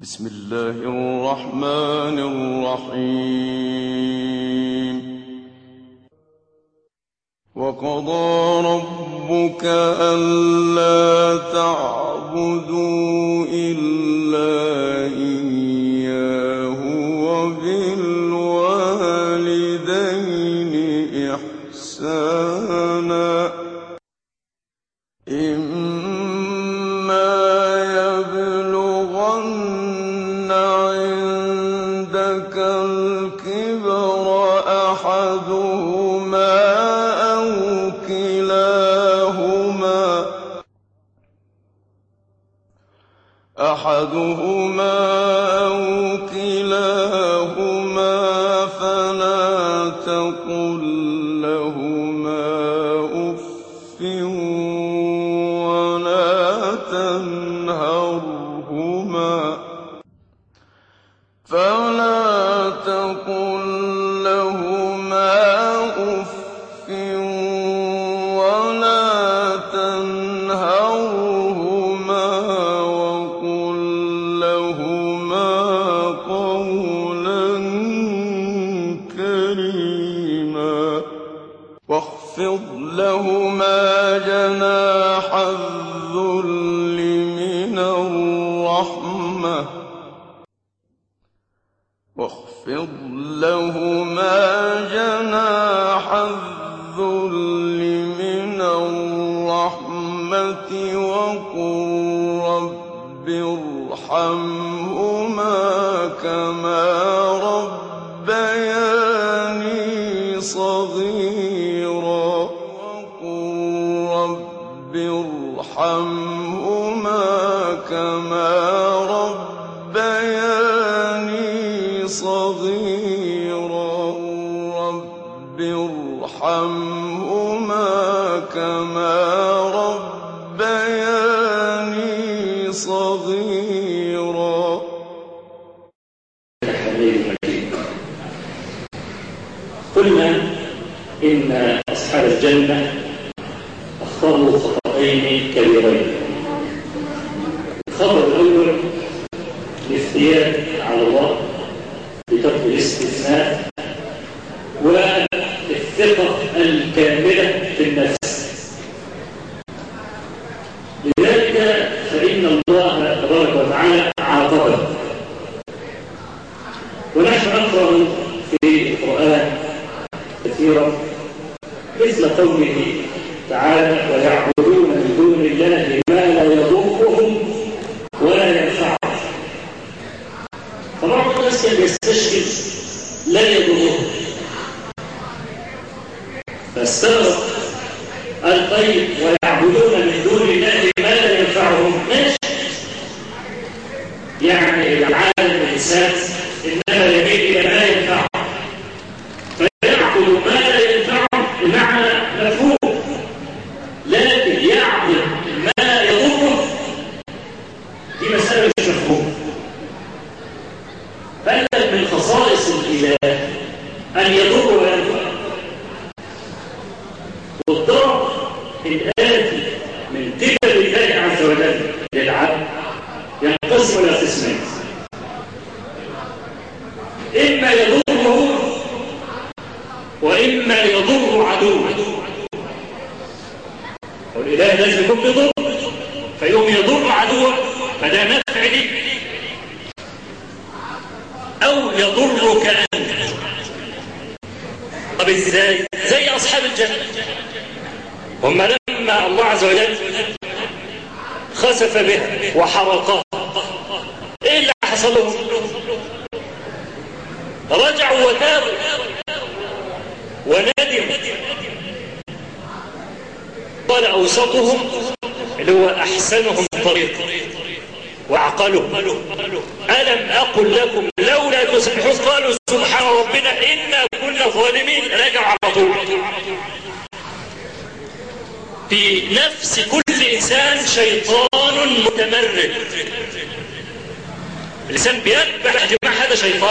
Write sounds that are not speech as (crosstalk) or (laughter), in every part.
بسم الله الرحمن الرحيم. وقضى ربك ألا تعبدوا إلا أحدهما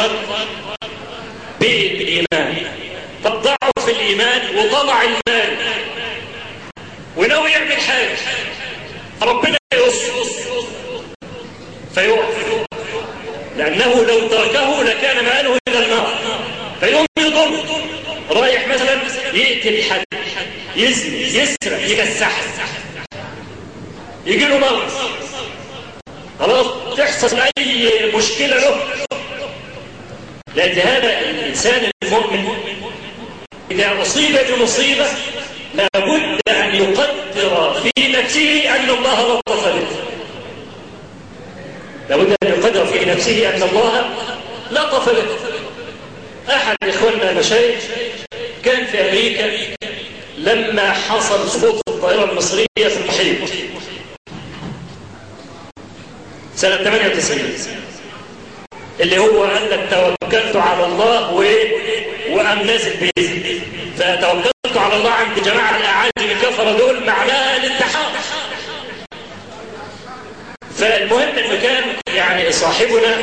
أيضا بالإيمان. فالضعف الإيمان وطلع المال وناوي يعمل حاجة. ربنا يسر فيقف. لأنه لو تركه لكان ماله إلى النار فيقوم يضر رايح مثلا يقتل حد. يزني يسرق يكسح. يجي له مرض. خلاص تحصل أي مشكلة له. لأن هذا الإنسان المؤمن. إذا أصيب بمصيبة لابد أن يقدر في نفسه أن الله لطف به. لابد أن يقدر في نفسه أن الله لطف به. أحد إخواننا المشايخ كان في أمريكا لما حصل سقوط الطائرة المصرية في المحيط سنة 98 اللي هو قال لك توكلت على الله و... وقام نازل بإذن فتوكلت على الله عند جماعة الأعاجم الكفرة دول معناها الانتحار. فالمهم إنه كان يعني صاحبنا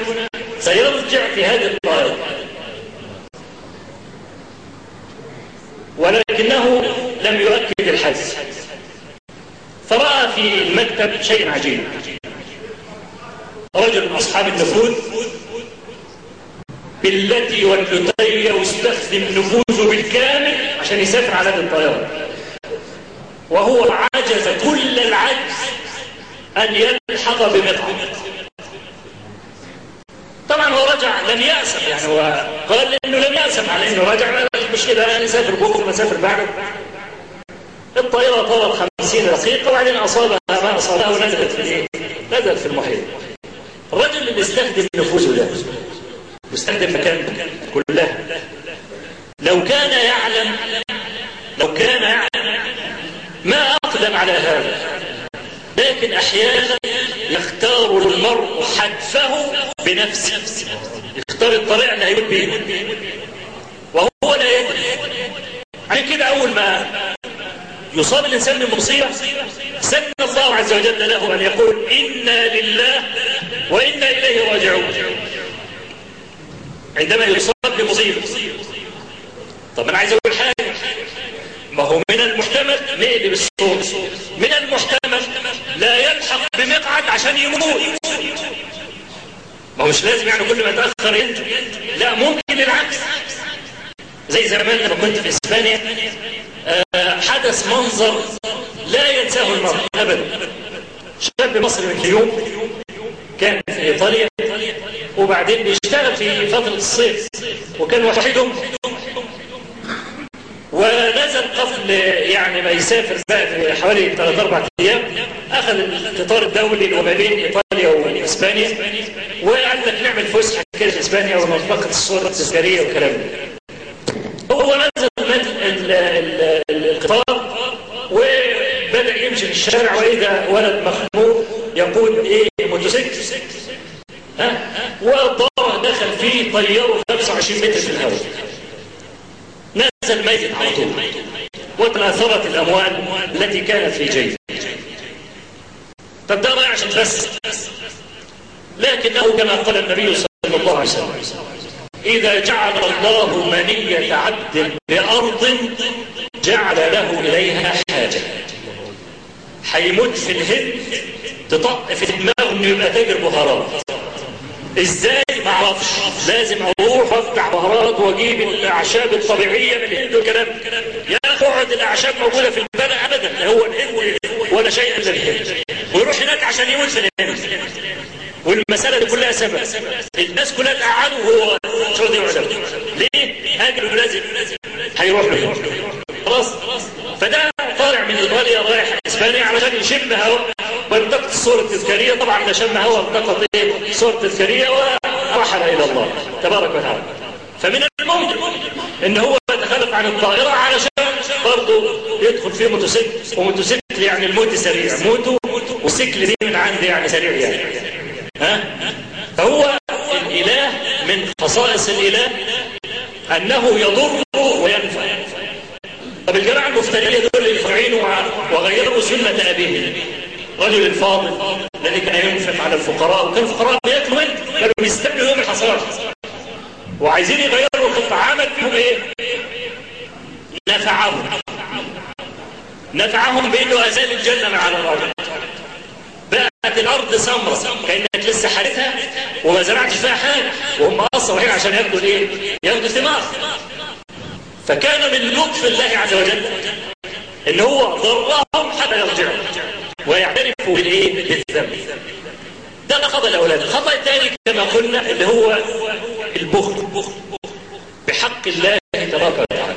سيرجع في هذه الطائرة ولكنه لم يؤكد الحز فرأى في المكتب شيء عجيب. رجل من أصحاب النفوذ بالتي واللتي يستخدم نفوذه بالكامل عشان يسافر على هذه الطيارة. وهو عجز كل العجز أن يلحق بمطعم. طبعا هو رجع لم يأسف يعني هو قال إنه لم يأسف على إنه رجع مش كده أنا اسافر بكرة بسافر بعده. الطائرة طارت 50 دقيقة وبعدين أصابها ما أصابها ونزلت في الإيه؟ نزلت في المحيط. الرجل اللي استخدم نفوذه ده واستخدم مكان كلها. لو كان يعلم لو كان يعلم ما أقدم على هذا. لكن أحيانا يختار المرء حتفه بنفسه. يختار الطريق اللي هيموت بيه. وهو لا يدري. عشان كده أول ما يصاب الإنسان بمصيبة سن الله عز وجل له أن يقول إنا لله وإنا إليه راجعون. عندما يصاب بمصيبة. طب أنا عايز أقول حاجة. ما هو من المحتمل نقلب الصوت. من المحتمل لا يلحق بمقعد عشان يموت. ما هو مش لازم يعني كل ما تأخر انت لا ممكن العكس. زي زمان لما كنت في إسبانيا آه حدث منظر لا ينساه المرء ابدا. شاب مصري من اليوم كان في إيطاليا وبعدين بيشتغل في فترة الصيف وكان وحيدهم ونزل قبل يعني ما يسافر بقى حوالي 3 4 أيام أخذ القطار الدولي اللي ما بين إيطاليا وإسبانيا وقال لك نعمل فسحة كده في إسبانيا ومنطقه الصورة التذكارية والكلام ده. هو نزل القطار وبدأ يمشي في الشارع وإذا ولد مخنوق يقود إيه موتوسيكل ها وضرب طياره 25 متر في الهواء. نزل ميت على طول. وتناثرت الأموال التي كانت في جيبه. طب ده رايح عشان بس. لكنه كما قال النبي صلى الله عليه وسلم إذا جعل الله منية عبد بأرض جعل له إليها حاجة. هيموت في الهند تطق في دماغه إنه يبقى تاجر بهارات. إزاي ما أعرفش؟ لازم أروح وافتح بهارات واجيب الاعشاب الطبيعية من الهند والكلام يا اقعد الاعشاب موجودة في البلد ابدا هو الهند ولا شيء الا الهند ويروح هناك عشان في الهند. والمسألة دي كلها سبب. الناس كلها تقعدوا وهو راضي يقعد ليه؟ هاجر لازم هيروح له. خلاص. فده طالع من ايطاليا رايح إسبانيا علشان يشم هواء وانتقت الصورة التذكارية طبعا ده شم هواء انتقت إيه؟ الصورة التذكارية ورحل إلى الله. تبارك وتعالى. فمن الممكن إن هو يتخلف عن الطائرة علشان برضه يدخل فيه موتوسيكل. وموتوسيكل يعني الموت سريع. موته والسيكل دي من عندي يعني سريع يعني. ها؟ فهو الإله من خصائص الإله أنه يضر وينفع. طب الجماعة المفترية دول يفعلوا وغيروا سنة أبيهم. رجل الفاضل الذي كان ينفق على الفقراء وكان الفقراء بياكلوا منه كانوا بيستبدلوا يوم الحصاد وعايزين يغيروا الخطة عمل فيهم إيه؟ نفعهم. نفعهم بإنه أزال الجنة من على الأرض. كانت الأرض سمراء كانك لسه وما زرعتش فيها حاجة وهم أصلا رايحين عشان ياخدوا الإيه؟ ياخدوا ثمار فكان من لطف الله عز وجل إن هو ضرهم حتى يرجعوا ويعترفوا بالإيه؟ بالذنب. ده الخطا الاولاني الخطأ الثاني كما قلنا اللي هو البخل. بحق الله تبارك وتعالى.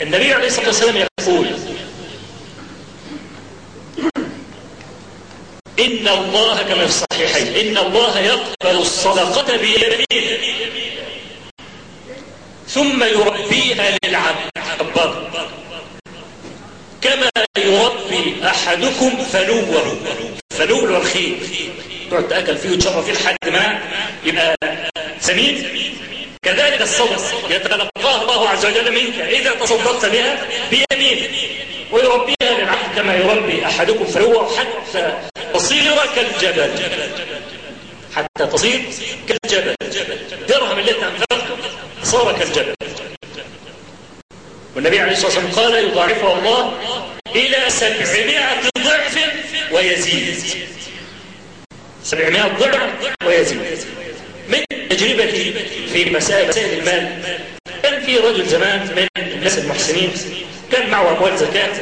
النبي عليه الصلاة والسلام يقول إن الله كما في الصحيحين إن الله يقبل الصدقة بيمينه ثم يربيها للعبد كما يربي أحدكم فلوه فلو الخيل تقعد تأكل فيه وتشرب فيه لحد ما يبقى سمين. كذلك الصدق يتلقاها الله عز وجل منك إذا تصدقت بها بيمينك ويربيها للعبد كما يربي أحدكم فلوه حتى تصير كالجبل. حتى تصير كالجبل. درهم اللي أنت أنفقته صار كالجبل. والنبي عليه الصلاة والسلام قال يضاعفه الله إلى سبعمائة ضعف ويزيد. سبعمائة ضعف ويزيد. من تجربتي في مسائل مسائل المال كان في رجل زمان من الناس المحسنين كان معه أموال زكاة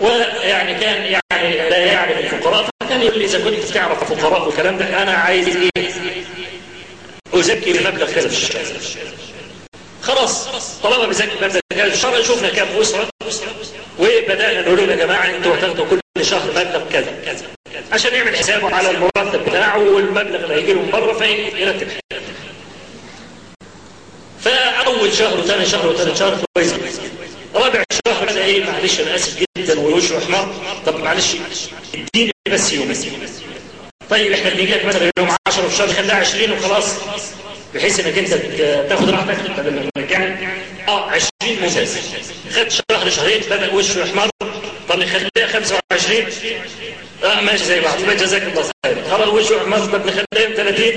ويعني كان يعني لا يعرف الفقراء. يقول لي إذا كنت تعرف الفقراء والكلام ده أنا عايز إيه؟ أزكي بمبلغ كذا في الشهر. خلاص طالما بزكي مبلغ كذا في الشهر شفنا كام أسرة. وبدأنا نقول لهم يا جماعة أنتوا هتاخدوا كل شهر مبلغ كذا كذا عشان يعمل حسابه على المرتب بتاعه والمبلغ اللي هيجي له من بره فيرتب. فأول شهر وثاني شهر وثالث شهر كويس. رابع شهر إيه معلش أنا آسف جدا ووشه احمر طب معلش إديني بس يوم. طيب إحنا بنيجي لك مثلا يوم 10 في الشهر خليها 20 وخلاص بحيث إنك أنت تاخد راحتك بدل ما ترجعني آه 20 ممتاز. خد شهر شهرين بدأ وشه يحمر طب نخليها 25 آه ماشي زي بعض. جزاك الله خير خلاص وشه احمر طب نخليها 30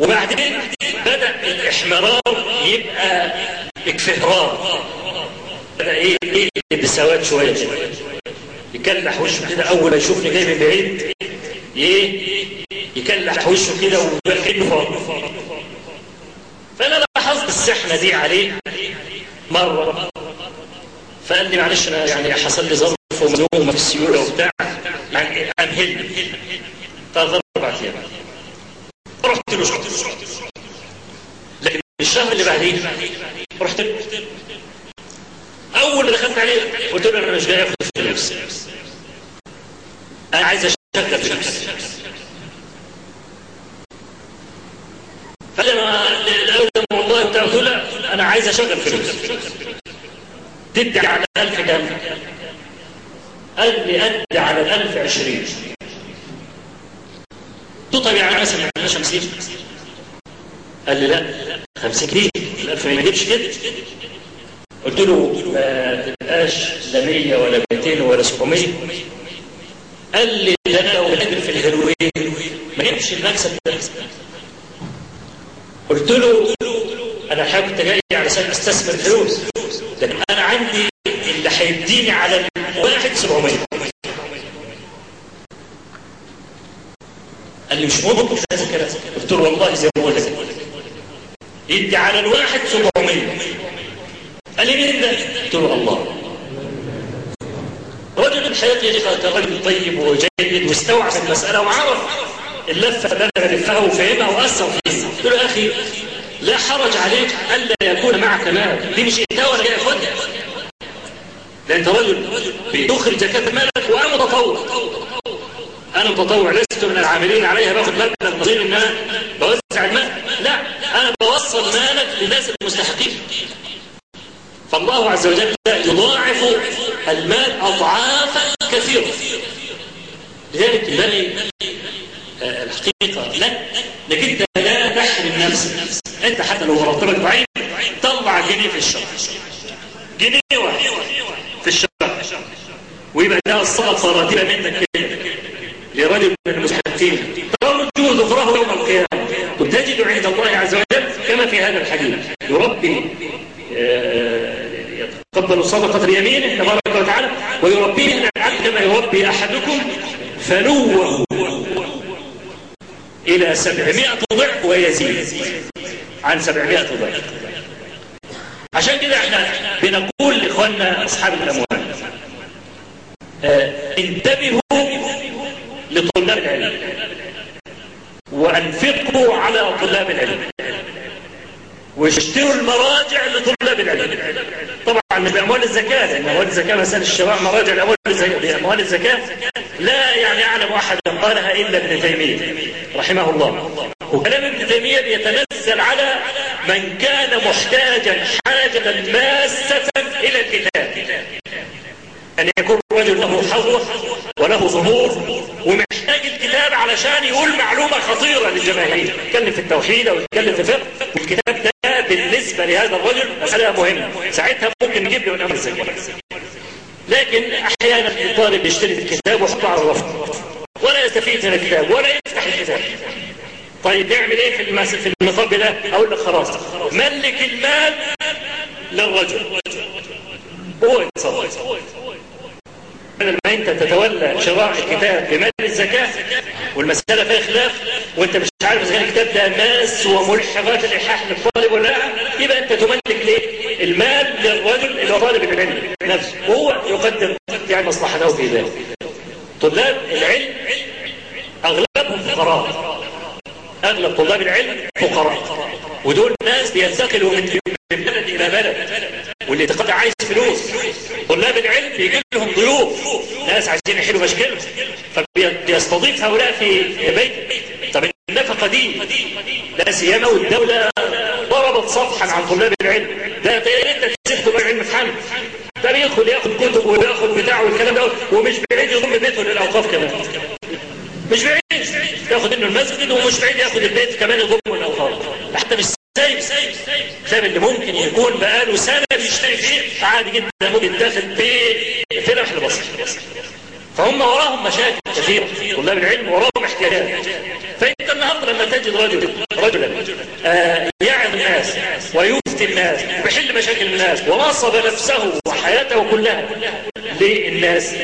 وبعدين بدأ الإحمرار يبقى اكفهرار. بدا إيه إيه بالسواد شوية كده؟ يكلح وشه كده أول ما يشوفني جاي من بعيد إيه؟ يكلح وشه كده فار فأنا لاحظت السحنة دي عليه مرة. فقال لي معلش أنا يعني حصل لي ظرف ومزومه في السيولة وبتاع يعني امهلني ثلاث أربع أيام رحت له. لكن الشهر اللي بعديه رحت له. دخلت عليه قلت له أنا مش جاي اخد فلوس أنا عايز اشغل فلوس فقال أنا والله بتاع قلت له أنا عايز اشغل فلوس تدي على الألف كام قال لي أدي على الألف عشرين. قلت طيب يعني مثلا ما عندناش 50 قال لي لا 50 كتير الألف ما يجيبش كده. قلت له ما تبقاش لا 100 ولا 200 ولا 700 قال لي ده أنا لو بتاجر في الهيروين ما يمش المكسب ده. قلت له أنا كنت جاي علشان أستثمر فلوس لكن أنا عندي اللي هيديني على الواحد 700 قال لي مش ممكن لازم كده قلت له والله زي ما بقول لك. يدي على الواحد 700 قال لي مين ده؟ قلت له الله. رجل الحياة يا كان رجل طيب وجيد واستوعب المسألة وعرف اللفة اللي أنا بلفها وفهمها وأثر فيها قلت له يا أخي لا حرج عليك ألا يكون معك مال. دي مش إهداء ولا جاي أخدها ده أنت رجل بتخرج زكاة مالك وأنا متطوع. أنا متطوع لست من العاملين عليها باخد مبلغ نظير إن أنا بوزع المال. لا أنا بوصل مالك للناس المستحقين. فالله عز وجل يضاعف المال أضعافا كثيرة. لذلك ينبغي الحقيقة لك انك أنت لا تحرم نفسك. أنت حتى لو مرتبك ضعيف طلع جنيه في الشهر. جنيه واحد في الشهر. ويبقى ده الصدقة راتبة منك كده. لرجل من المستحقين. ترجو ذكره يوم القيامة. وتجد عند الله عز وجل كما في هذا الحديث. يربي يتقبل الصدقة بيمينه تبارك وتعالى ويربيه الأنعام كما يربي أحدكم فنوه إلى سبعمائة ضعف ويزيد. عن سبعمائة ضعف. عشان كده إحنا بنقول لإخواننا أصحاب الأموال آه انتبهوا لطلاب العلم وأنفقوا على طلاب العلم. واشتروا المراجع لطلاب العلم. طبعا مش بأموال الزكاة لأن أموال الزكاة مسألة الشباب مراجع لأموال الزكاة لا يعني أعلم أحدا قالها إلا ابن تيمية رحمه الله. وكلام ابن تيمية بيتنزل على من كان محتاجا حاجة ماسة إلى الكتاب. أن يكون رجل له حظوة وله ظهور ومحتاج الكتاب علشان يقول معلومة خطيرة للجماهير. يتكلم في التوحيد أو يتكلم في الفقه والكتاب ده بالنسبة لهذا الرجل مسألة مهمة. ساعتها ممكن نجيب له من أمر الزكاة لكن أحيانا الطالب يشتري الكتاب ويحطه على الرف ولا يستفيد من الكتاب ولا يفتح الكتاب. طيب نعمل إيه في. في المصاب ده؟ أقول لك خلاص. ملك المال للرجل. هو يتصرف. بدل ما انت تتولى شراء الكتاب بمال الزكاة والمسألة فيها خلاف وانت مش عارف إذا الكتاب ده ماس وملحقات الإلحاح للطالب ولا لا يبقى انت تملك ليه؟ المال للرجل اللي هو طالب العلم نفسه. وهو يقدم يعني مصلحته في ذلك. طلاب العلم أغلبهم فقراء. أغلب طلاب العلم فقراء. ودول ناس بينتقلوا من بلد إلى بلد. واللي تقدر عايز فلوس. طلاب العلم بيجي لهم ضيوف. ناس عايزين يحلوا مشكلة. فبيستضيف هؤلاء في بيت طب النفقة دي لا سيما والدولة ضربت صفحا عن طلاب العلم. ده أنت تسيب طلاب العلم في حل ده بيدخل ياخد كتب وياخد بتاع والكلام ده ومش بعيد يضم بيته للاوقاف كمان. مش بعيد. ياخد منه المسجد ومش بعيد ياخد البيت كمان يضمه الأوقاف. حتى مش سايب سايب. اللي ممكن يكون بقاله سنة بيشتري فيه عادي جدا ممكن داخل لمح البصر فهم وراهم مشاكل كثيرة طلاب العلم وراهم احتياجات. فأنت النهارده لما تجد رجل رجلا آه يعظ الناس ويفتي الناس ويحل مشاكل الناس ونصب نفسه وحياته كلها للناس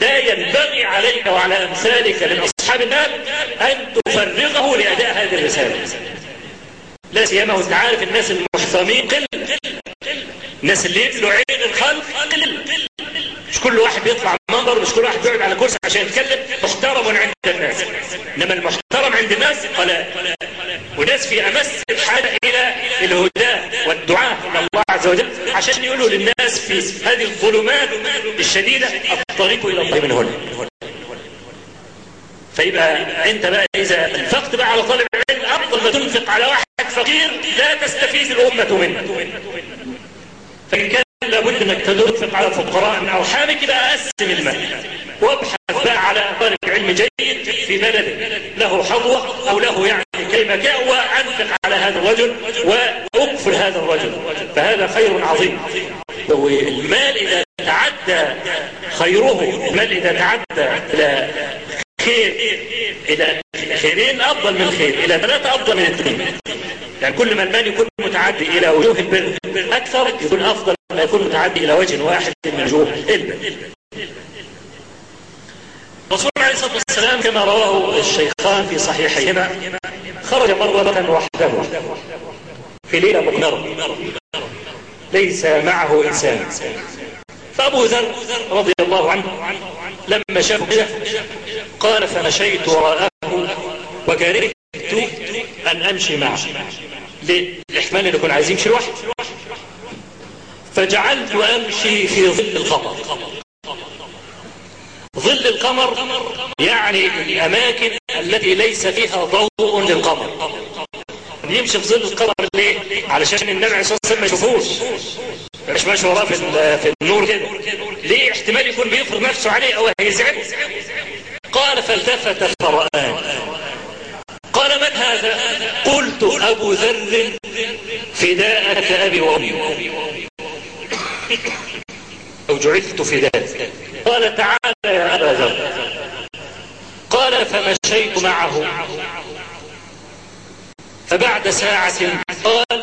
ده ينبغي عليك وعلى أمثالك من أصحاب المال أن تفرغه لأداء هذه الرسالة. لا سيما وانت عارف الناس المحترمين قل. الناس اللي يبلوا عين الخلق قل. مش كل واحد بيطلع منبر مش كل واحد بيقعد على كرسي عشان يتكلم. محترم عند الناس. إنما المحترم عند الناس قلاء وناس في أمس الحاجة إلى الهدى والدعاء إلى الله عز وجل عشان يقولوا للناس في هذه الظلمات الشديدة الطريق إلى الله من هنا. فيبقى انت بقى إذا انفقت بقى على طالب العلم افضل ما تنفق على واحد فقير لا تستفيد الأمة منه. فإن كان لابد إنك تنفق على فقراء أو حامك يبقى قسم المال. وابحث بقى على طالب علم جيد في بلده له حظوة أو له يعني كلمة وأنفق على هذا الرجل واغفر هذا الرجل. فهذا خير عظيم. المال إذا تعدى خيره المال إذا تعدى إلى خير. إلى خيرين أفضل من خير إلى ثلاثة أفضل من اثنين. يعني كل ما المال يكون متعدي إلى وجوه البر. أكثر يكون أفضل ما يكون متعدي إلى وجه واحد من وجوه البر. الرسول عليه الصلاة والسلام كما رواه الشيخان في صحيحيهما خرج مرة وحده في ليلة مقمرة ليس معه إنسان. فأبو ذر رضي الله عنه لما شافه قال فمشيت وراءه وكرهت أن أمشي معه. للاحتمال أن يكون عايز يمشي لوحده. فجعلت أمشي في ظل القمر. ظل القمر يعني الأماكن التي ليس فيها ضوء للقمر. يمشي في ظل القمر ليه؟ علشان النبي عليه الصلاة والسلام ما يشوفوش مش ماشي وراه في, في النور كده. ليه؟ احتمال يكون بيفرض نفسه عليه أو هيزعجه. قال فالتفت فرآن قال من هذا؟ قلت أبو ذر فداءك أبي وأمي. أو جعلت فداء قال تعالى يا أبا ذر. قال فمشيت معه. فبعد ساعة قال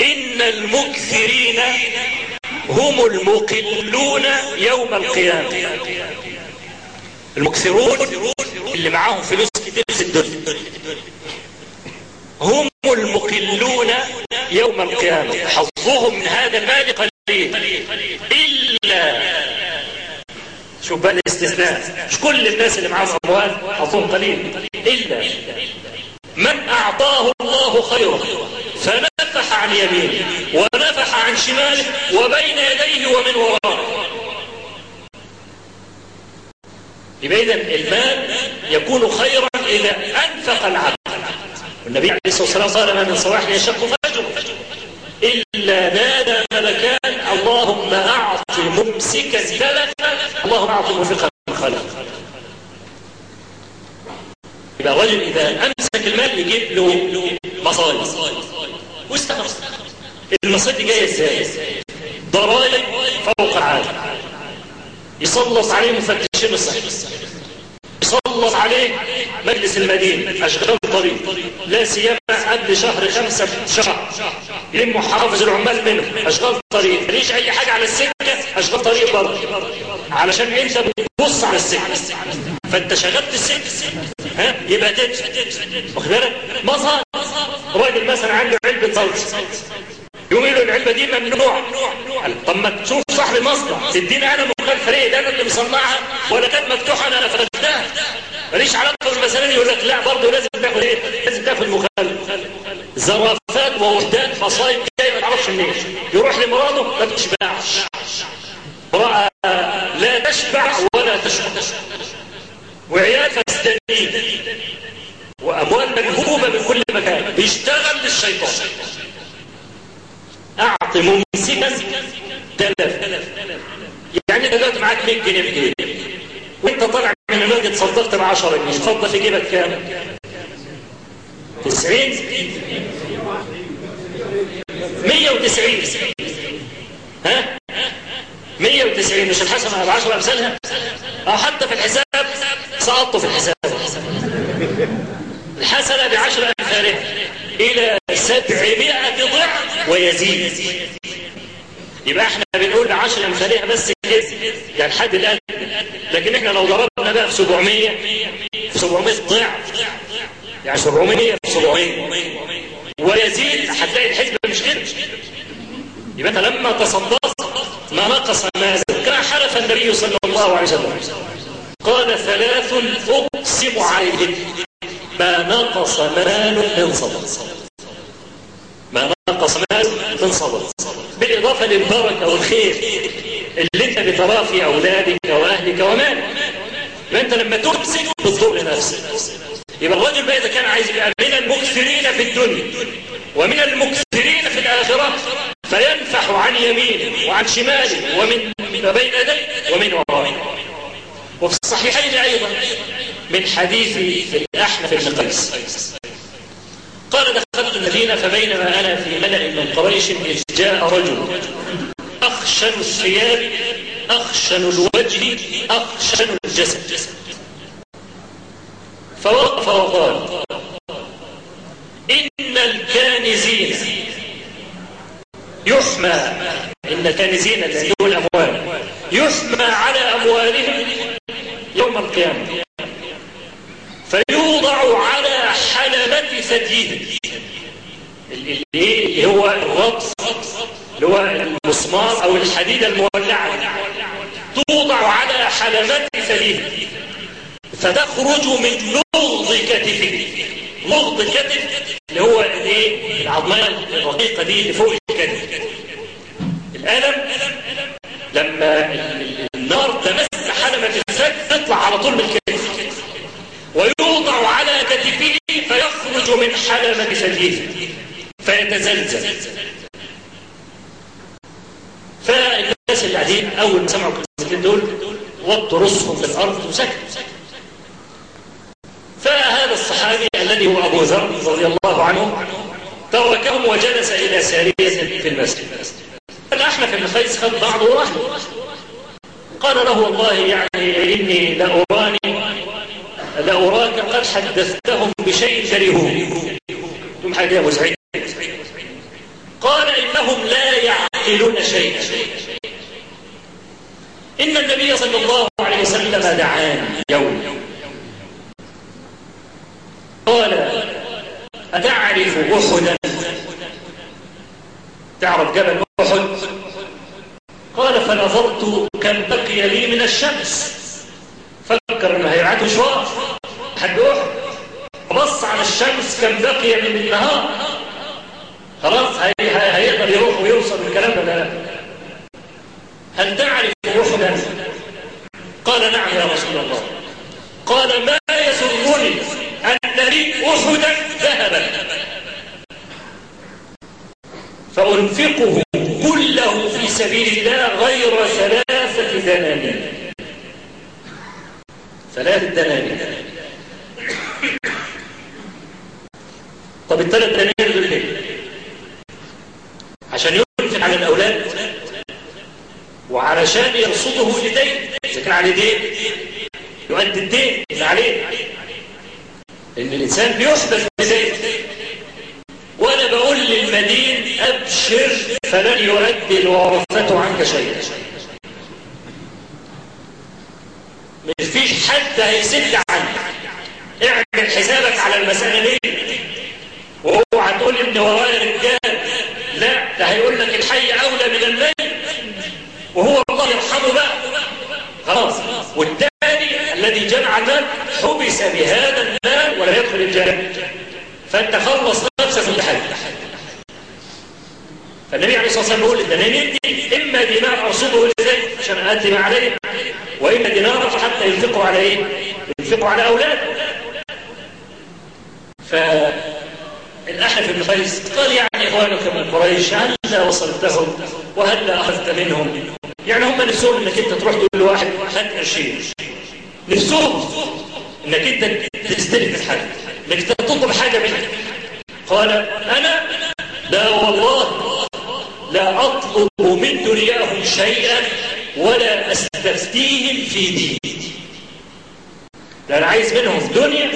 إن المكثرين هم المقلون يوم القيامة. المكثرون اللي معاهم فلوس كتير في الدنيا. هم المقلون يوم القيامة. حظهم من هذا المال قليل. إلا شوف بقى الاستثناء. مش كل الناس اللي معاهم أموال حظهم قليل. إلا من أعطاه الله خيرا فنفح عن يمينه ونفح عن شماله وبين يديه ومن ورائه. يبقى إذن المال يكون خيرا إذا أنفق العبد والنبي عليه الصلاة والسلام قال ما من صباح يشق فجر إلا نادى ملكان. اللهم أعط ممسكا تلفا اللهم أعط منفقا خلفا يبقى الرجل إذا أمسك المال يجيب له مصائب واستغرب المصائب دي جاية إزاي؟ ضرائب فوق العادة يسلط عليه مفتشين الصحة يسلط عليه مجلس المدينة أشغال طريق. لا سيما قبل شهر خمسة شهر. يلموا حافظ العمال منه أشغال طريق. ليش أي حاجة على السكة أشغال طريق برضه. علشان أنت بتبص على السكة. فأنت شغلت السكة. ها؟ يبقى تدفع واخد بالك؟ مظهر. راجل مثلا عنده علبة صلصة يقوم يقول له العلبة دي ممنوع طب ما تشوف صاحب المصنع تديني أنا مخالفه ليه ده أنا اللي مصنعها. ولا كانت مفتوحة أنا قفلتها ماليش علاقة بالمسألة دي يقول لك لا برضه لازم تاخد إيه؟ لازم تاخد مخالفه زرافات ووحدات مصايب جاية ما تعرفش منين. يروح لمراته ما بتشبعش امرأة لا تشبع ولا تشبع. وعيال فستانين وأموال مجهوبه من كل مكان. بيشتغل للشيطان أعط ممسكا تلف يعني انت دلوقتي معاك 100 جنيه في جيبك وأنت طالع من النادي تصدقت ب 10 جنيه. تفضل في جيبك كام؟ 90 190 ها؟ 190 مش الحسنة ب 10 أمثالها؟ أو حتى في الحساب سقطوا في الحساب. الحسنة ب 10 أمثالها إلى 700 ضعف. ويزيد. يبقى إحنا بنقول 10 امثالها بس كده. يعني لحد الآن. لكن إحنا لو ضربنا بقى في 700 في 700 ضعف. يعني 700 في 700 ويزيد هتلاقي الحسبه مش كده. يبقى أنت لما تصدقت ما نقص ماله كما حلف النبي صلى الله عليه وسلم. قال ثلاث أقسم عليهن ما نقص مال من صدق ما نقص مال من صدق بالإضافة للبركة والخير اللي انت بتراه في أولادك وأهلك ومالك. فأنت لما تمسك بتضر نفسك. يبقى الرجل بقى إذا كان عايز يبقى من المكثرين في الدنيا ومن المكثرين في الآخرة فينفح عن يمينه وعن شماله ومن بين يديه ومن ورائه وفي الصحيحين أيضا من حديث الأحنف بن قيس. قال دخلت المدينة فبينما أنا في ملأ من قريش إذ جاء رجل. أخشن الثياب أخشن الوجه أخشن الجسد. فوقف وقال إن الكانزين يحمى إن الكانزين عندهم الأموال. يحمى على أموالهم يوم القيامة. فيوضع على حلبة ثديهم اللي هو الربط اللي هو المسمار أو الحديدة المولعة توضع على حلبة ثديهم فتخرج من لغض كتفه لغض الكتف اللي هو الايه العظميه الرقيقة دي اللي فوق الكتف الالم لما النار تمس حلبة الثدي تطلع على طول من الكتف ويوضع على كتفه فيخرج من ثديه فيتزلزل. فالناس اللي قاعدين أول ما سمعوا الكلمتين دول وطوا رؤوسهم في الأرض وسكتوا. فهذا الصحابي الذي هو أبو ذر رضي الله عنه تركهم وجلس إلى سارية في المسجد. الاحنف بن قيس خد بعضه وراح قال له والله يعني إني لأراني لأراك قد حدثتهم بشيء كرهوه حاجة مزعجة. قال إنهم لا يعقلون شيئا. إن النبي صلى الله عليه وسلم دعاني يوم. قال أتعرف أحدا؟ تعرف جبل أحد؟ قال فنظرت كم بقي لي من الشمس. فكر انه هيبعته مشوار حد أحد؟ على الشمس كم بقي من النهار. خلاص هي هي هيقدر يروح ويوصل الكلام ده هل تعرف أحدا قال نعم يا رسول الله. قال ما يسرني أن لي أحدا ذهبا. فأنفقه كله في سبيل الله غير ثلاثة دنانير. ثلاثة دنانير طب الثلاث دنانير دول ليه؟ عشان ينفق على الأولاد وعلشان يرصده لدين إذا كان عليه دين يؤدي الدين اللي عليه إن الإنسان بيحبس بدين وأنا بقول للمدين أبشر فلن يؤدي الورثة عنك شيئا. مفيش حد هيسد عنك اعمل حسابك على المسألة دي. واوعى تقول إن ورايا رجال لا ده هيقول لك الحي أولى من الميت. وهو الله يرحمه بقى. خلاص. والثاني الذي جمع المال حبس بهذا المال. ولا يدخل الجنة. فأنت خلص نفسك من حد فالنبي عليه الصلاة والسلام بيقول الدنانير دي إما دينار ارصده لزيد عشان ادي ما عليه وإما دينار حتى ينفقوا على إيه؟ ينفقوا على اولاده فالأحنف بن قيس قال يعني إخوانك من قريش هل وصلتهم وهل أخذت منهم؟ يعني هم نفسهم إنك أنت تروح تقول لواحد هات قرشين نفسهم. إنك أنت تستلف الحاجة إنك تطلب حاجة منك قال أنا؟ لا والله لا أطلب من دنياهم شيئا ولا أستفتيهم في ديني. لا أنا عايز منهم دنيا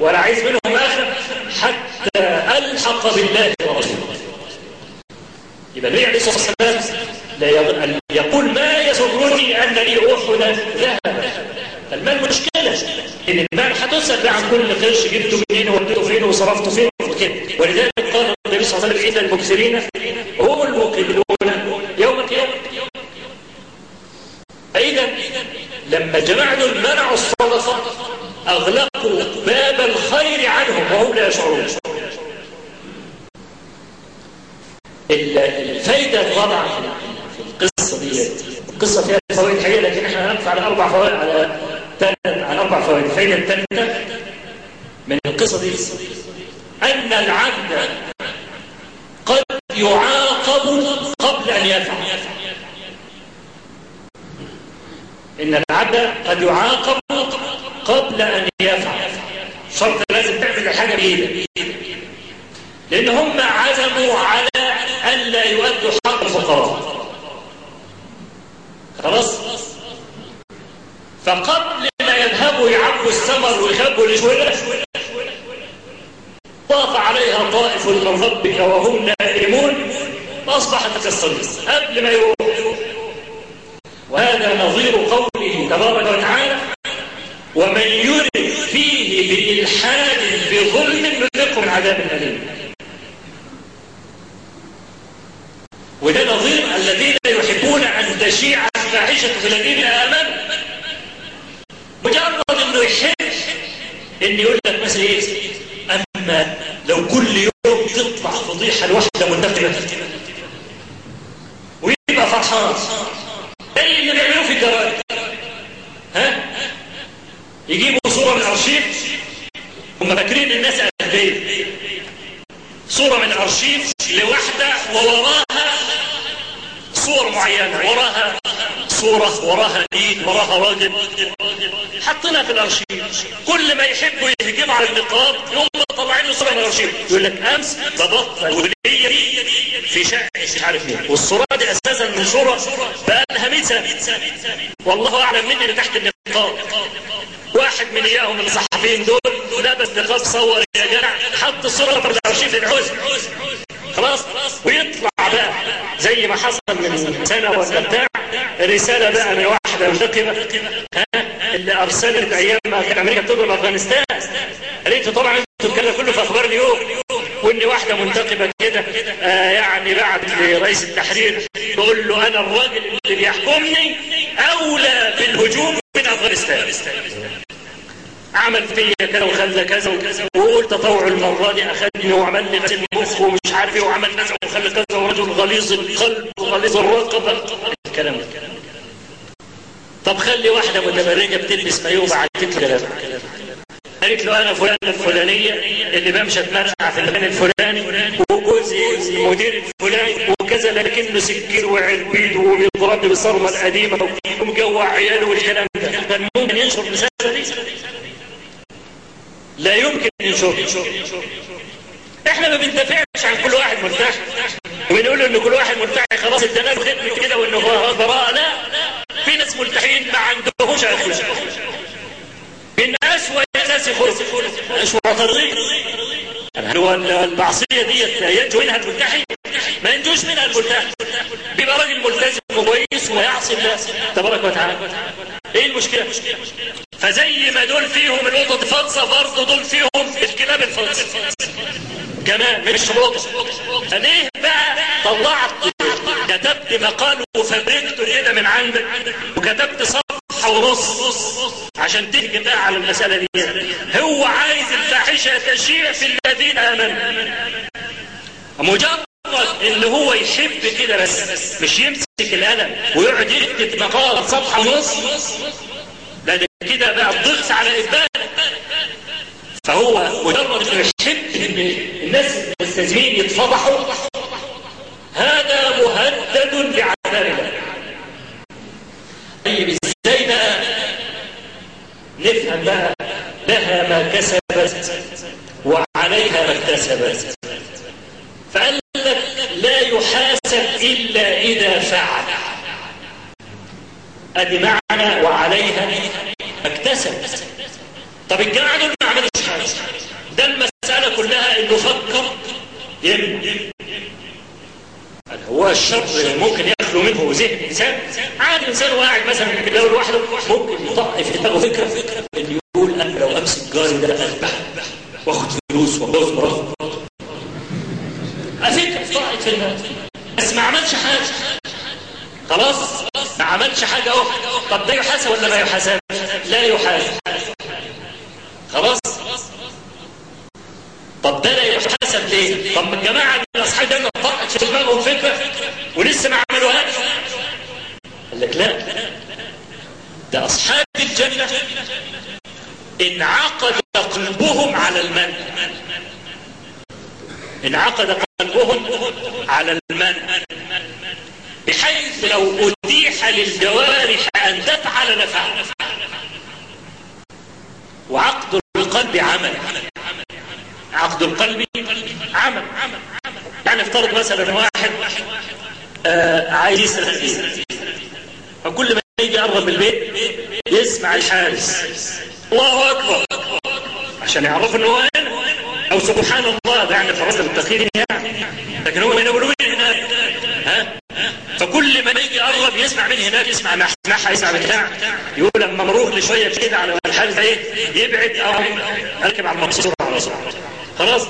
ولا عايز منهم آخرة حتى ألحق بالله ورسوله يبقى النبي عليه الصلاه والسلام لا يقول ما يسرني ان لي احدا ذهبا المال إن المال هتسال بقى عن كل قرش جبته منين ووديته فين وصرفته فين وكده. ولذلك قال النبي صلى الله عليه وسلم إن المكسرين هم المقبلون يوم القيامه فاذا لما جماعة دول منعوا الصدقه اغلقوا باب الخير عنهم وهم لا يشعرون الفايده الرابعه في القصة دي القصة فيها فوائد حقيقيه لكن إحنا هنقف على أربع فوائد على ثلاث على أربع فوائد الفائده الثالثه من القصة دي ان العبد قد يعاقب قبل ان يفعل ان العبد قد يعاقب قبل أن يفعل. شرط لازم تعمل الحاجة بإيدك. لأن هم عزموا على الا يؤدوا حق الفقراء. خلاص؟ فقبل ما يذهبوا يعبوا الثمر ويخبوا الشوله طاف عليها طائف من ربك وهم نائمون فأصبحت كالصديق قبل ما يروح وهذا نظير قوله تبارك وتعالى ومن يرد فيه بإلحاد بظلم نذقه من عذاب أليم. وده نظير الذين يحبون أن تشيع الفاحشة في الذين آمنوا. مجرد إنه يحب إن يقول لك مثلا إيه؟ أما لو كل يوم تطلع فضيحة لواحده منتقمه ويبقى فرحان. زي اللي بيعملوه في الجرائد. ها؟ يجيبوا صورة من الأرشيف؟ هم فاكرين الناس اغبياء صورة من الأرشيف لواحده ووراها صور معينة وراها صورة وراها ايد وراها راجل. حطنا في الأرشيف. كل ما يحبوا يهجموا على النقاب يقوم طلعين له صورة من الأرشيف يقول لك أمس ببطل ولية في شقة مش عارف مين. والصورة دي أساسا من صورة بقى لها 100 سنة. والله أعلم مين اللي تحت النقاب. واحد من إياهم الصحفيين دول لابس نقاب صور يا جدع حط الصورة في الارشيف للعوز خلاص؟ ويطلع بقى زي ما حصل من سنة ولا بتاع رسالة بقى من واحدة منتقبة ها اللي أرسلت أيام ما كان أمريكا بتضرب أفغانستان. قالت طبعا أنتوا الكلام كله في أخبار اليوم وإن واحدة منتقبة كده آه يعني بعد لرئيس التحرير تقول له أنا الراجل اللي بيحكمني أولى بالهجوم من أفغانستان. عمل فيا كذا وخلى كذا وكذا وقول تطوع المرة دي أخذني وعمل لي غسيل مخ ومش عارف إيه وعمل كذا وخلى كذا ورجل غليظ القلب وغليظ الرقبة. الكلام ده. طب خلي واحدة متبرجه بتلبس مايو بعتت لي كلام قالت له أنا فلانه الفلانية اللي بمشي اتمرقع في المكان الفلاني وجوزي المدير الفلاني وكذا لكنه سكين وعربيد وبيضربني بالصرمه القديمه ومجوع عياله والكلام ده كان ممكن ينشر الرساله دي لا يمكن ينشر. إحنا ما بندافعش عن كل واحد مرتاح. وبنقول إن كل واحد مرتاح خلاص له ختم كده وانه هو براء لا. في ناس ملتحين ما عندهمش اخلاق من اسوء الناس خلق. مش معترضين هو المعصية ديت ينجو منها الملتحي ما ينجوش منها الملتحي بيبقى راجل ملتزم وكويس ويعصي الله تبارك وتعالى. إيه المشكلة؟ فزي ما دول فيهم القطط فاضصه برضه دول فيهم الكلاب الفاضصه كمان مش شروط فليه بقى طلعت كتبت مقال وفبركته كده من عندك وكتبت صفحة ونص عشان تهجم بقى على المسألة دي؟ هو عايز الفاحشة تشيع في الذين آمنوا. مجرد ان هو يحب كده بس مش يمسك القلم ويقعد يكتب مقال صفحة ونص. لا ده كده بقى الضغط على إقبال. فهو مجرد انه يحب إن الناس المستلزمين يتفضحوا هذا مهدد بعذاب الله طيب إزاي بقى نفهم بقى لها ما كسبت وعليها ما اكتسبت فقال لك لا إلا إذا فعل ادي معنى وعليها اكتسب. طب الجماعه دول ما عملوش حاجة ده المسألة كلها إنه فكر يم. هو الشر ممكن يخلو منه ذهن إنسان؟ عادي إنسان واحد مثلا كده لوحده ممكن يطق في دماغه فكرة انه يقول أنا لو أمسك جاري ده أذبح واخد فلوس واتجوز مراته. فكره طلعت في ما عملش حاجة. خلاص؟ ما عملش حاجة أهو. طب ده يحاسب ولا ما يحاسب لا يحاسب. خلاص؟ طب ده لا يحاسب ليه؟ طب الجماعة من أصحاب الجنة طلعت في دماغهم فكرة ولسه ما عملوهاش. قال لك لا. ده أصحاب الجنة انعقد قلبهم على المن. انعقد قلبهم على المن بحيث لو أتيح للجوارح أن تفعل لفعل وعقد القلب عمل. عقد القلب عمل. يعني افترض مثلا واحد آه عايز يسرق فكل ما يجي يقرب البيت يسمع الحارس. الله أكبر. عشان يعرف انه هو أو سبحان الله ده يعني فرصة التخير يعني لكن هو ما يقولوا هناك ها؟ فكل ما يجي يقرب يسمع من هناك يسمع يسمعها يسمع بتاع يقول لما مروح لشوية كده على الحال إيه؟ يبعد أو اركب على المقصوره على طول. خلاص؟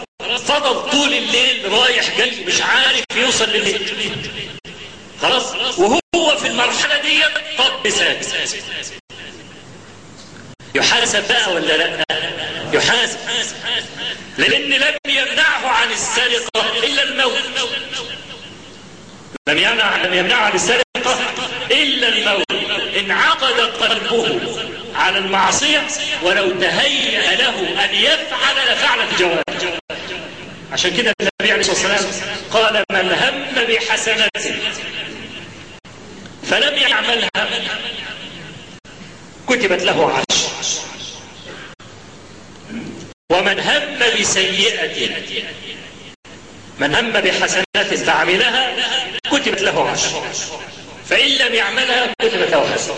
فضل طول الليل رايح جاي مش عارف يوصل للبيت خلاص؟ وهو في المرحلة دي طب ساكت يحاسب بقى ولا لا؟ يحاسب. لأن لم يمنعه عن السرقة إلا الموت. لم يمنع لم يمنعه عن السرقة إلا الموت. انعقد قلبه على المعصية ولو تهيأ له أن يفعل لفعل الجواب. عشان كده النبي عليه الصلاة والسلام قال من هم بحسنة فلم يعملها كتبت له عشر ومن هم بسيئة من هم بحسنات فعملها كتبت له عشر فإن لم يعملها كتبت له حسنة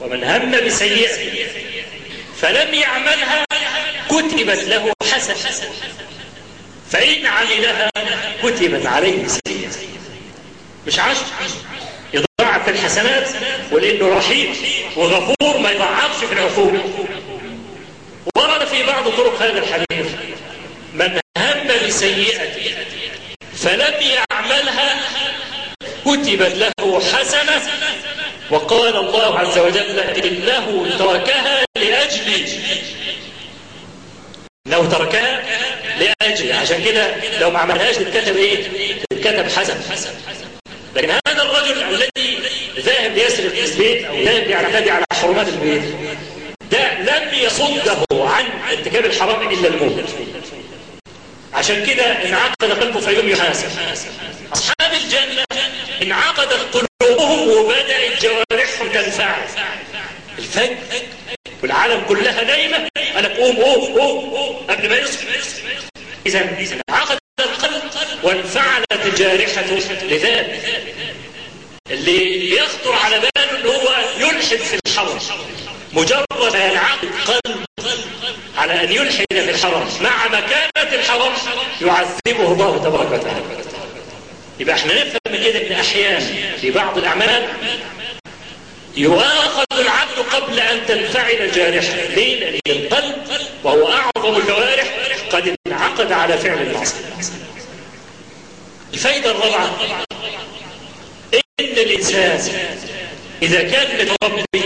ومن هم بسيئة فلم يعملها كتبت له حسنة. فإن عملها كتبت عليه سيئة. مش عشر يضاعف في الحسنات ولأنه رحيم وغفور ما يضاعفش في العقوبه ورد في بعض طرق هذا الحديث من هم بسيئه فلم يعملها كتبت له حسنة وقال الله عز وجل إنه تركها لأجلي لو تركها لأجلي عشان كده لو ما عملهاش تتكتب إيه؟ تتكتب حسن. لكن هذا الرجل الذي ذاهب ليسرق البيت أو ذاهب يعتدي على حرمات البيت ده لم يصده. ارتكاب الحرام إلا الموت عشان كده انعقد قلبه في يوم يحاسب. أصحاب الجنة انعقدت قلوبهم وبدأت جوارحهم تنفعل. الفجر والعالم كلها نايمة. أنا قوم قوم قوم قوم قبل ما يصحى. إذا انعقد القلب وانفعلت جارحته لذلك. اللي يخطر على باله إن هو يلحد في الحرم مجرد ما ينعقد قلب على أن يلحد في الحرم مع مكانة الحرم يعذبه الله تبارك وتعالى. يبقى إحنا نفهم من كده إن أحيانا في بعض الأعمال يؤاخذ العبد قبل أن تنفعل جارحة. ليه لأن القلب وهو أعظم الجوارح قد انعقد على فعل المعصيه الفائدة الرابعة إن الإنسان إذا كان متربي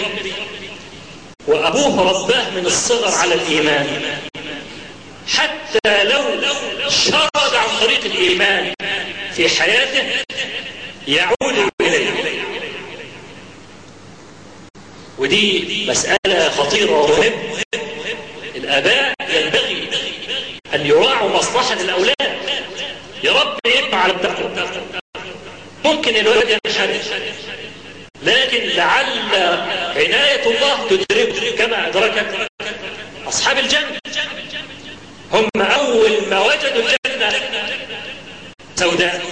وأبوه رباه من الصغر على الإيمان. حتى لو شرد عن طريق الإيمان في حياته يعود إليه. ودي مسألة خطيرة ومهمة. الآباء ينبغي أن يراعوا مصلحة الأولاد. يربي ابنه على التقوى. ممكن الولد ينحرف لكن لعل عناية الله تدركه كما أدركت أصحاب الجنة. هم أول ما وجدوا الجنة. سوداء.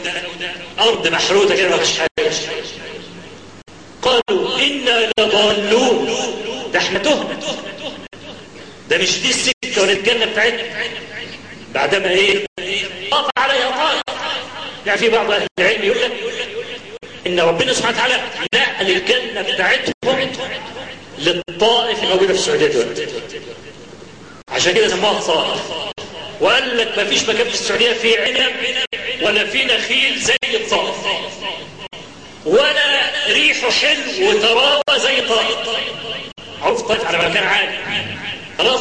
أرض محروتة كده ما حاجة. قالوا إنا لضالون. ده إحنا تهنا ده مش دي السكة ولا الجنة بتاعتنا. بعدما إيه؟ طاف عليها طائف يعني في بعض أهل العلم يقول لك إن ربنا سبحانه وتعالى نقل الجنة بتاعتهم الموجودة في السعودية دلوقتي. عشان كده سموها الطائف وقال لك ما فيش مكان في السعودية فيه عنب ولا فيه نخيل زي الطائف ولا ريحه حلو وتراوى زي طائف طائف على مكان عالي خلاص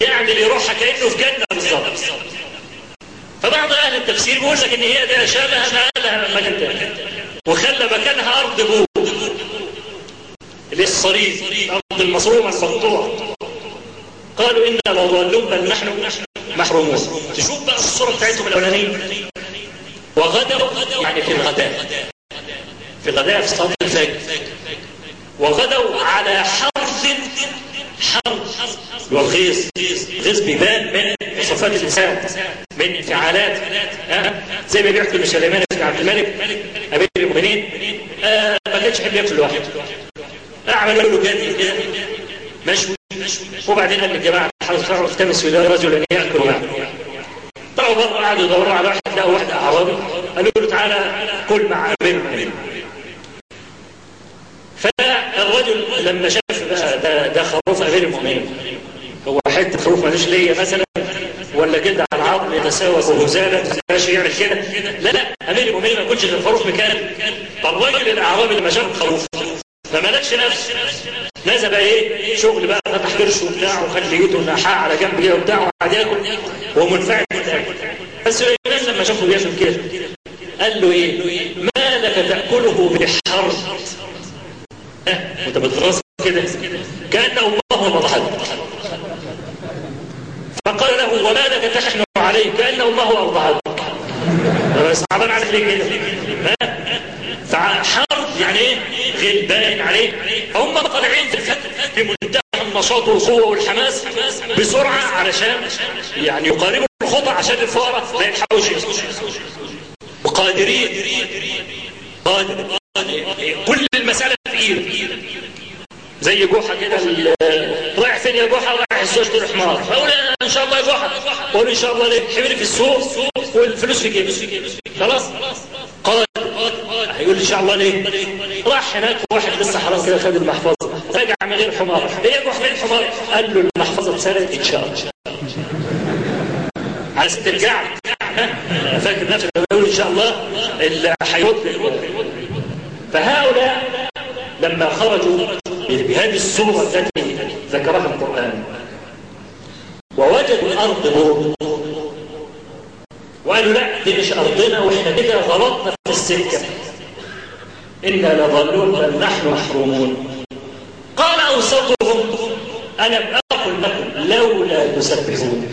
يعني يروحها كأنه في جنة بالظبط. فبعض أهل التفسير بيقول لك إن هي ده شبه ما قالها مكان تاني. وخلى مكانها أرض بوق اللي هي الصريف أرض المصرومة المقطوعة قالوا إنا لضالون بل نحن محرومون تشوف بقى الصورة بتاعتهم الأولانية. وغدوا يعني في الغداء. في الغداء في صلاة الفجر. وغدوا على حرف حرف والغيظ. الغيظ بيبان من صفات الإنسان من انفعالات. أه؟ زي ما بيحكي ابن سليمان بن عبد الملك أمير المؤمنين. أه ما كانش يحب ياكل لوحده. أعمل له جدي كده مشوي وبعدين قال للجماعة حضرتك التمسوا إلى رجل يأكل معه. طلعوا بره قعدوا يدوروا على واحد لقوا واحد أعرابي. قالوا له تعالى كل مع أمير المؤمنين فالرجل لما شاف بقى ده, ده خروف امير المؤمنين هو حتة خروف مالوش ليا مثلا؟ ولا جلد على العظم يتساوى بهزاله ماشي يعمل كده. لا لا أمير المؤمنين ما يكونش غير خروف مكان. فالراجل الأعرابي لما شاف الخروف فما لكش نفس. نزل بقى إيه؟ شغل بقى فتح كرش وبتاع وخلي ايده نحاء على جنب كده وبتاع وقعد ياكل. وهو منفعل بالاكل بس سليمان لما شافه بياكل كده قال له إيه؟ ما لك تأكله بحرب وانت بتغرس كده؟ كأن الله مضحك فقال له وما لك تحن عليه. كأن الله أوضحك صعبان عليك ليه كده؟ فحرب يعني إيه؟ غير باين عليه. هم طالعين في الفتح في منتهى النشاط والقوة والحماس بسرعة علشان يعني يقاربوا الخطأ عشان الفقراء ما يلحقوش وقادرين قادر كل المسألة في ايده زي جحا كده رايح فين يا جحا؟ رايح الزوج تروح حمار. فاقول إن شاء الله يا جحا. أقول إن شاء الله ليه؟ حمري في السوق والفلوس في جيبي خلاص؟ إن شاء الله ليه؟ راح هناك واحد لسه حرام كده خد المحفظة رجع من غير حمار. إيه أبو حميد الحمار قال له المحفظة اتسرقت إن شاء الله. عايز ترجع؟ فاكر نفسك يقول إن شاء الله؟ اللي هيرد فهؤلاء لما خرجوا بهذه الصورة التي ذكرها القرآن ووجدوا الأرض نور وقالوا لا دي مش أرضنا وإحنا كده غلطنا في السكة. إنا لضالون بل نحن محرومون. قال أوسطهم أنا أقل لكم لولا تسبحون.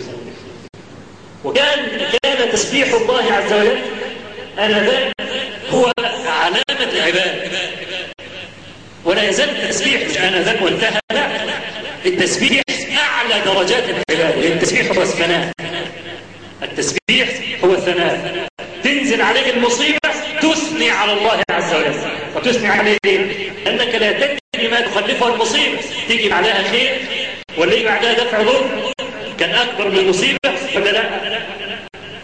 وكان كان تسبيح الله عز وجل آنذاك هو علامة العباده ولا يزال التسبيح مش آنذاك وانتهى لا. التسبيح أعلى درجات العباده لأن التسبيح هو الثناء. التسبيح هو الثناء. تنزل عليك المصيبة تثني على الله عز وجل. وتثني عليه ليه؟ لانك لا تدري ما تخلفها المصيبة. تيجي بعدها خير ولا يجي بعدها دفع ضر. كان أكبر من المصيبة ولا لا؟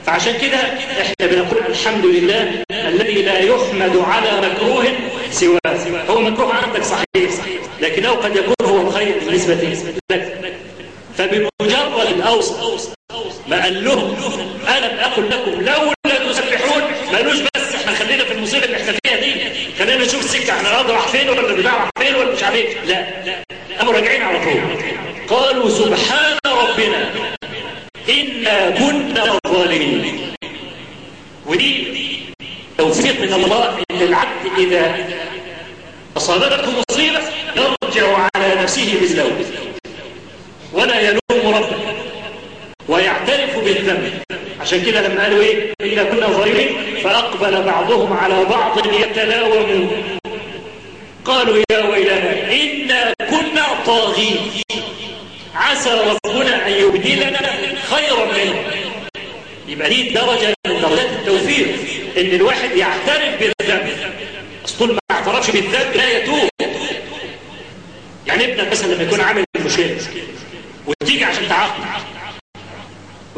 فعشان كده إحنا بنقول الحمد لله الذي لا يحمد على مكروه سواه. هو مكروه عندك صحيح لكنه قد يكون هو خير بالنسبة لك. فبمجرد الاوسط ما قال لهم الم أقل لكم لولا تسبحون ما قالوش بس إحنا خلينا في المصيبه اللي إحنا فيها دي خلينا نشوف السكه إحنا الأرض راح فين ولا البتاع راح فين ولا مش عارف لا قاموا راجعين على طول. قالوا سبحان ربنا إنا كنا ظالمين. ودي توفيق من الله إن العبد إذا أصابته مصيبة يرجع على نفسه باللوم ولا يلوم ربه ويعترف بالذنب. عشان كده لما قالوا إيه إنا كنا ظالمين فأقبل بعضهم على بعض يتلاومون قالوا يا ويلنا إنا كنا طاغين. عسى ربنا أن يبدلنا خيرا منه. يبقى دي درجة من درجات التوفيق إن الواحد يعترف بالذنب. أصل طول ما اعترفش بالذنب لا يتوب. يعني ابنك مثلا لما يكون عامل مشكلة وتيجي عشان تعاقب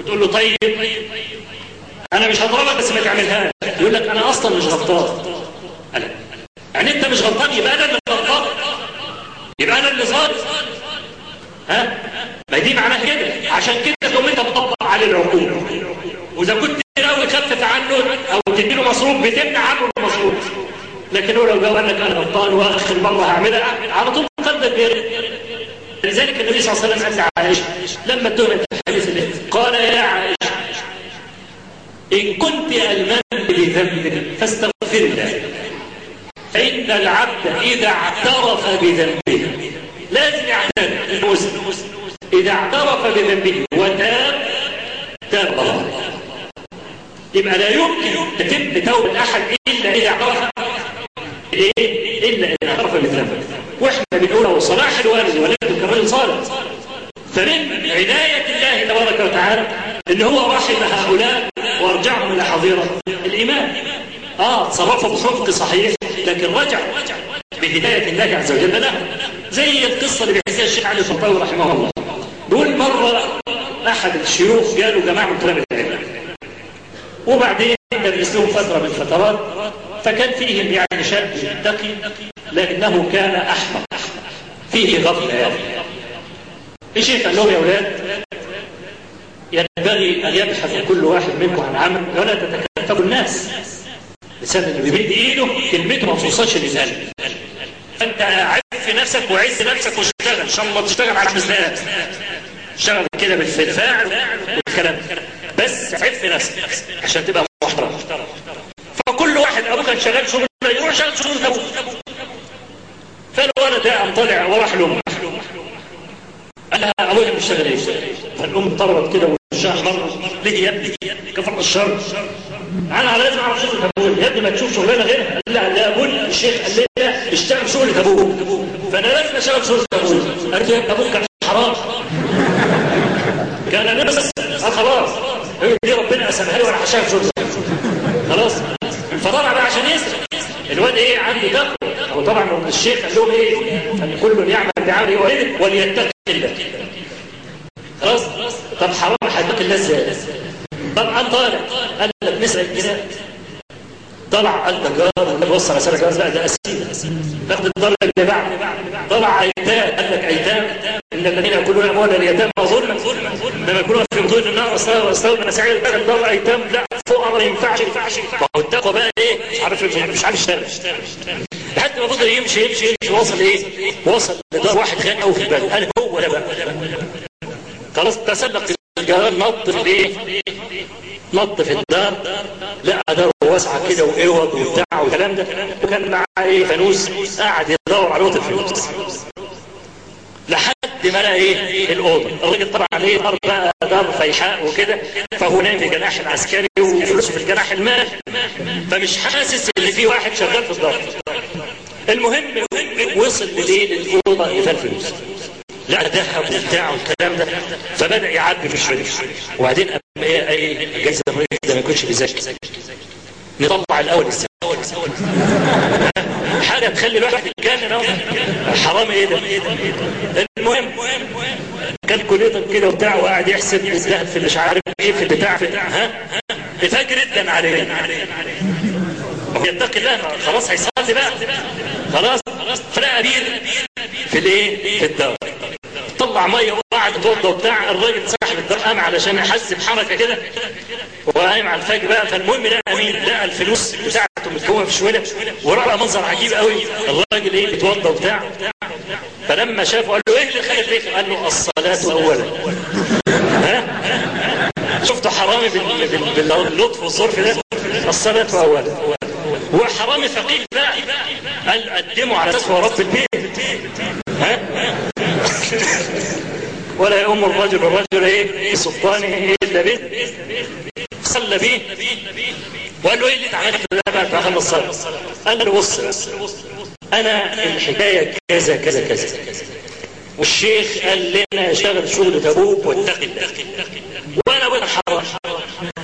وتقول له طيب أنا مش هضربك بس ما تعملهاش يقول لك أنا أصلا مش غلطان. أنا. يعني أنت مش غلطان يبقى أنا اللي غلطان. يبقى أنا اللي ظالم ها؟ ما دي معناها كده. عشان كده تقوم أنت بتطبق عليه العقوبه وإذا كنت ناوي تخفف عنه أو تديله مصروف بتمنع عنه المصروف. لكن هو لو قال لك أنا غلطان وآخر مرة هعملها على طول قلبك لذلك النبي صلى الله عليه وسلم قال لعائشه لما اتهمت الحديث قال يا عائشه إن كنت المنت بذنب فاستغفر الله فإن العبد إذا اعترف بذنبه لازم يعترف المسلم إذا اعترف بذنبه وتاب تاب الله. يبقى لا يمكن تتم توبه أحد إلا إذا اعترف إيه إلا إذا اعترف بذنبه. وإحنا بنقول صلاح الوالد ولده كرجل صالح فمن عناية الله تبارك وتعالى ان هو رحم هؤلاء وارجعهم إلى حظيرة الايمان تصرفوا بحفظ صحيح لكن رجع بهداية الله عز وجل له. زي القصة اللي بيحكيها الشيخ علي الفطاوي رحمه الله. بيقول مرة أحد الشيوخ قالوا جماعة من طلبة العلم. وبعدين درس لهم فترة من الفترات فكان فيهم يعني شاب تقي لكنه كان أحمق. فيه غفله يعني الشيخ قال لهم يا أولاد ينبغي أن يبحث كل واحد منكم عن عمل ولا تتكلفوا الناس. لسان اللي بيمد إيده كلمته ما توصلش للقلب. فأنت عف نفسك وعز نفسك واشتغل. إن شاء الله تشتغل على مزنقات اشتغل كده بالفعل والكلام. بس عف نفسك عشان تبقى محترم. فكل واحد ابوه كان شغال شغل يروح شغال شغل أبوه. فالولد ده قام طلع وراح لأمه. قال لها أبويا بيشتغل إيه؟ فالأم طلبت كده احمر ليه يا ابني؟ كفر الشر. أنا لازم اعرف شغل ابويا يا ابني ما تشوف شغلانة غيرها. قال لها لا ابويا الشيخ قال لي اشتغل شغل أبوك فأنا لازم أشتغل شغل له يا ابني أبوك كان حرام. كان نفس قال خلاص دي ربنا قسمها لي وأنا هشتغل شغل. خلاص. فطلع بقى عشان يسرق. الواد إيه عنده تقوى هو طبعا الشيخ قال لهم إيه أن كل يعمل بعمله وليتقي الله خلاص حرام هيتقي الله إزاي طبعا طالع قال لك نسرق الجنان طلع قال ده جار توصل رسالة جواز لا ده أسير تاخد الدار اللي بعد طلع أيتام قال لك أيتام. إن الذين يأكلون أموال اليتامى ظلما لما يكونوا في بطون النار. أصلا من سعيد بقى الدار أيتام. لا فوق ما ينفعش. ما هو التقوى بقى إيه؟ مش عارف مش عارف يشتغل لحد ما فضل يمشي يمشي يمشي. وصل إيه؟ وصل لدار واحد غني قوي في البلد. أنا هو ده بقى. خلاص تسلق الجرار نط في الايه نط في الدار لقى دار واسعه كده واوض وبتاع والكلام ده. وكان معاه إيه فانوس قاعد يدور على اوضه الفلوس لحد ما لقى إيه الأوضة. الراجل طبعا إيه دار بقى دار فيحاء وكده. فهو نايم في الجناح العسكري وفلوسه في الجناح المال. فمش حاسس إن في واحد شغال في الدار. المهم وصل لليل الأوضة اللي فيها الفلوس لا ذهب وبتاع والكلام ده. فبدأ يعبي في الشريط وبعدين قام إيه إيه جايز ده ما يكونش بيذاكر. نطلع الأول حاجة تخلي الواحد أهو. حرام إيه ده؟ المهم كان كليتك كده وبتاع وقاعد يحسب الذهب في مش عارف إيه في البتاع في ها؟ اتفاجئ جدا عليه. يتقي الله. خلاص هيصلي بقى. خلاص. فلقى بير في الإيه؟ في الدار. طلع مية وقعد توضى وبتاع. الراجل صاحب الدار قام علشان يحس بحركة كده. وقايم على الفجر بقى. فالمهم لقى مين؟ لقى الفلوس بتاعته متكونة في شوية ورأى منظر عجيب قوي. الراجل إيه؟ بيتوضى وبتاع. فلما شافه قال له إيه اللي خلف بيك قال له الصلاة اولا. ها؟ شفتوا حرامي باللطف والظرف ده؟ الصلاة اولا. هو حرامي فقير بقى. قال قدموا على أساس هو رب البيت. ها؟ (laughs) ولا يؤم الرجل الرجل إيه؟ سلطانه إلا به؟ صلى به. وقال له إيه اللي عملت ده ما خلص الصلاة. قال له بص أنا الحكاية كذا كذا كذا. والشيخ قال لنا اشتغل شغل تبوك واتقي الله. وأنا بقول حرام.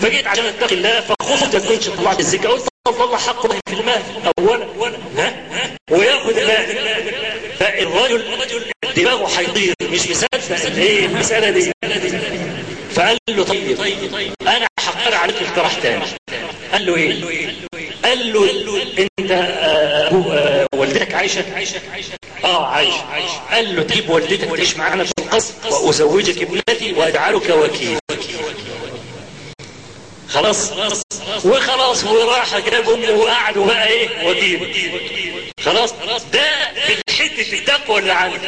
فجيت عشان اتقي الله فخفت ما تكونش طلعت الزكاة قلت طلع حق الله في المال اولا. ها؟ ويأخذ المال فالرجل دماغه هيطير مش مصدق إيه؟ المساله دي. فقال له طيب أنا هقترح عليك اقتراح تاني. قال له إيه؟ قال له أنت أبو والدتك عايشة؟ آه عايشة. قال له تجيب والدتك تعيش معانا في القصر وأزوجك ابنتي وأجعلك وكيل. خلاص. وخلاص وراح جاب أمه وقعدوا بقى إيه؟ وكيل خلاص؟ ده بالحته التقوى اللي عنده.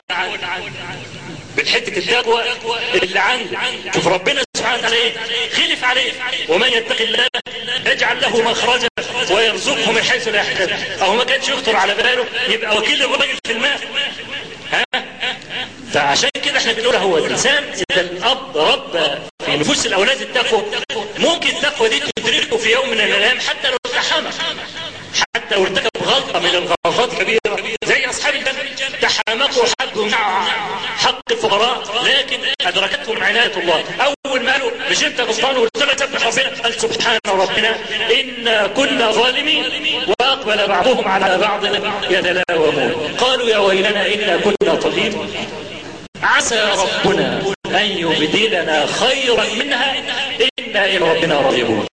بالحته التقوى اللي عنده. شوف ربنا سبحانه وتعالى إيه؟ خلف عليه. ومن يتقي الله يجعل له مخرجا ويرزقه من حيث لا يحتسب. أو ما كانش يخطر على باله يبقى وكيل الراجل في المال ها؟ فعشان كده إحنا بنقول هو الإنسان إذا الأب رب في نفوس الأولاد التقوى ممكن التقوى دي تدركه في يوم من الأيام حتى لو تحمل حتى لو ارتكب غلطة من الغلطات الكبيرة. زي أصحاب الجنة تحامقوا حقهم حق الفقراء لكن أدركتهم عناية الله. أول ما قالوا مش انت غلطان وقلت له سبح ربنا قال سبحان ربنا إنا كنا ظالمين. وأقبل بعضهم على بعض يتلاومون. قالوا يا ويلنا إنا كنا طالبين عسى ربنا أن يبدلنا خيرا منها. إنا إلى ربنا راغبون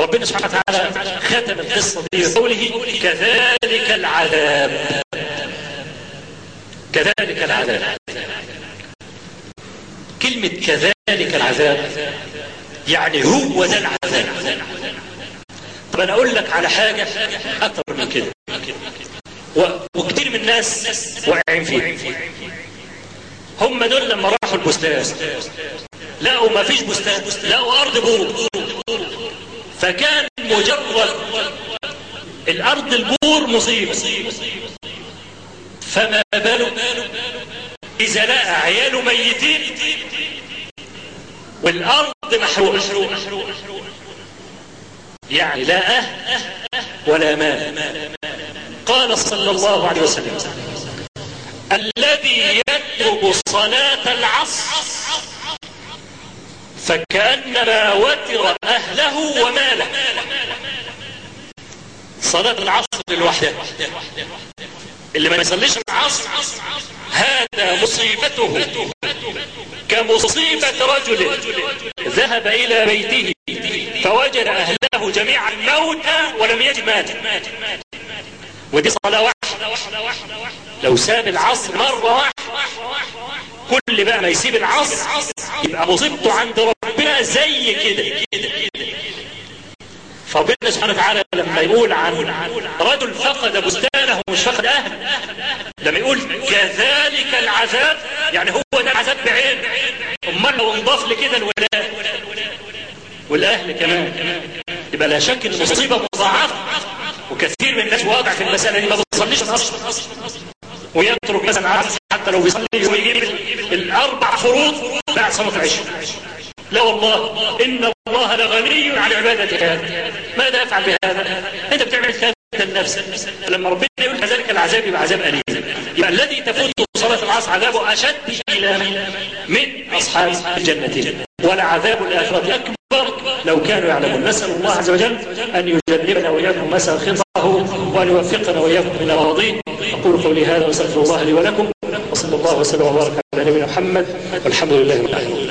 ربنا سبحانه وتعالى ختم القصة بقوله كذلك العذاب. كذلك العذاب. كلمة كذلك العذاب يعني هو ده العذاب. طب أنا أقول لك على حاجة أكثر من كده. وكثير من الناس واقعين فيها. هم دول لما راحوا البستان. لقوا ما فيش بستان. لقوا أرض بور فكان مجرد الأرض البور مصيبه فما باله إذا لقى عياله ميتين والأرض محروقة. يعني لا أه ولا مال قال صلى الله عليه وسلم الذي يترك صلاة العصر. فكأنما وتر أهله وماله. صلاة العصر لوحده اللي ما يصليش العصر هذا مصيبته. كمصيبة رجل ذهب إلى بيته فوجد أهله جميعا موتى ولم يجد مات ودي صلاة واحدة. لو ساب العصر مرة واحدة كل بقى ما يسيب العصر يبقى مصيبته عند ربنا زي كده. فربنا سبحانه وتعالى لما يقول عن رجل فقد بستانه مش فقد أهله لما يقول كذلك العذاب يعني هو ده العذاب بعين أمال لو انضاف لكده الولاء والأهل كمان. يبقى لا شك إن المصيبه مضاعفة وكثير من الناس واقع في المسألة دي ما بيصليش أصلا ويترك مثلا عصر حتى لو بيصلي ويجيب الأربع فروض بعد صلاة العشاء. لا والله إن الله لغني عن عبادة هذا ماذا يفعل بهذا؟ أنت بتعمل كذا لنفسك لما ربنا يقول كذلك العذاب يبقى عذاب أليم. يبقى الذي تفوت صلاة العصر عذابه أشد من؟ أصحاب الجنة. ولعذاب الآخرة أكبر لو كانوا يعلمون. نسأل الله عز وجل أن يجنبنا وإياكم مسأل خطأه وأن يوفقنا وإياكم إلى راضين أقول قولي هذا وأستغفر الله لي ولكم وصلى الله وسلم وبارك على نبينا محمد والحمد لله رب العالمين.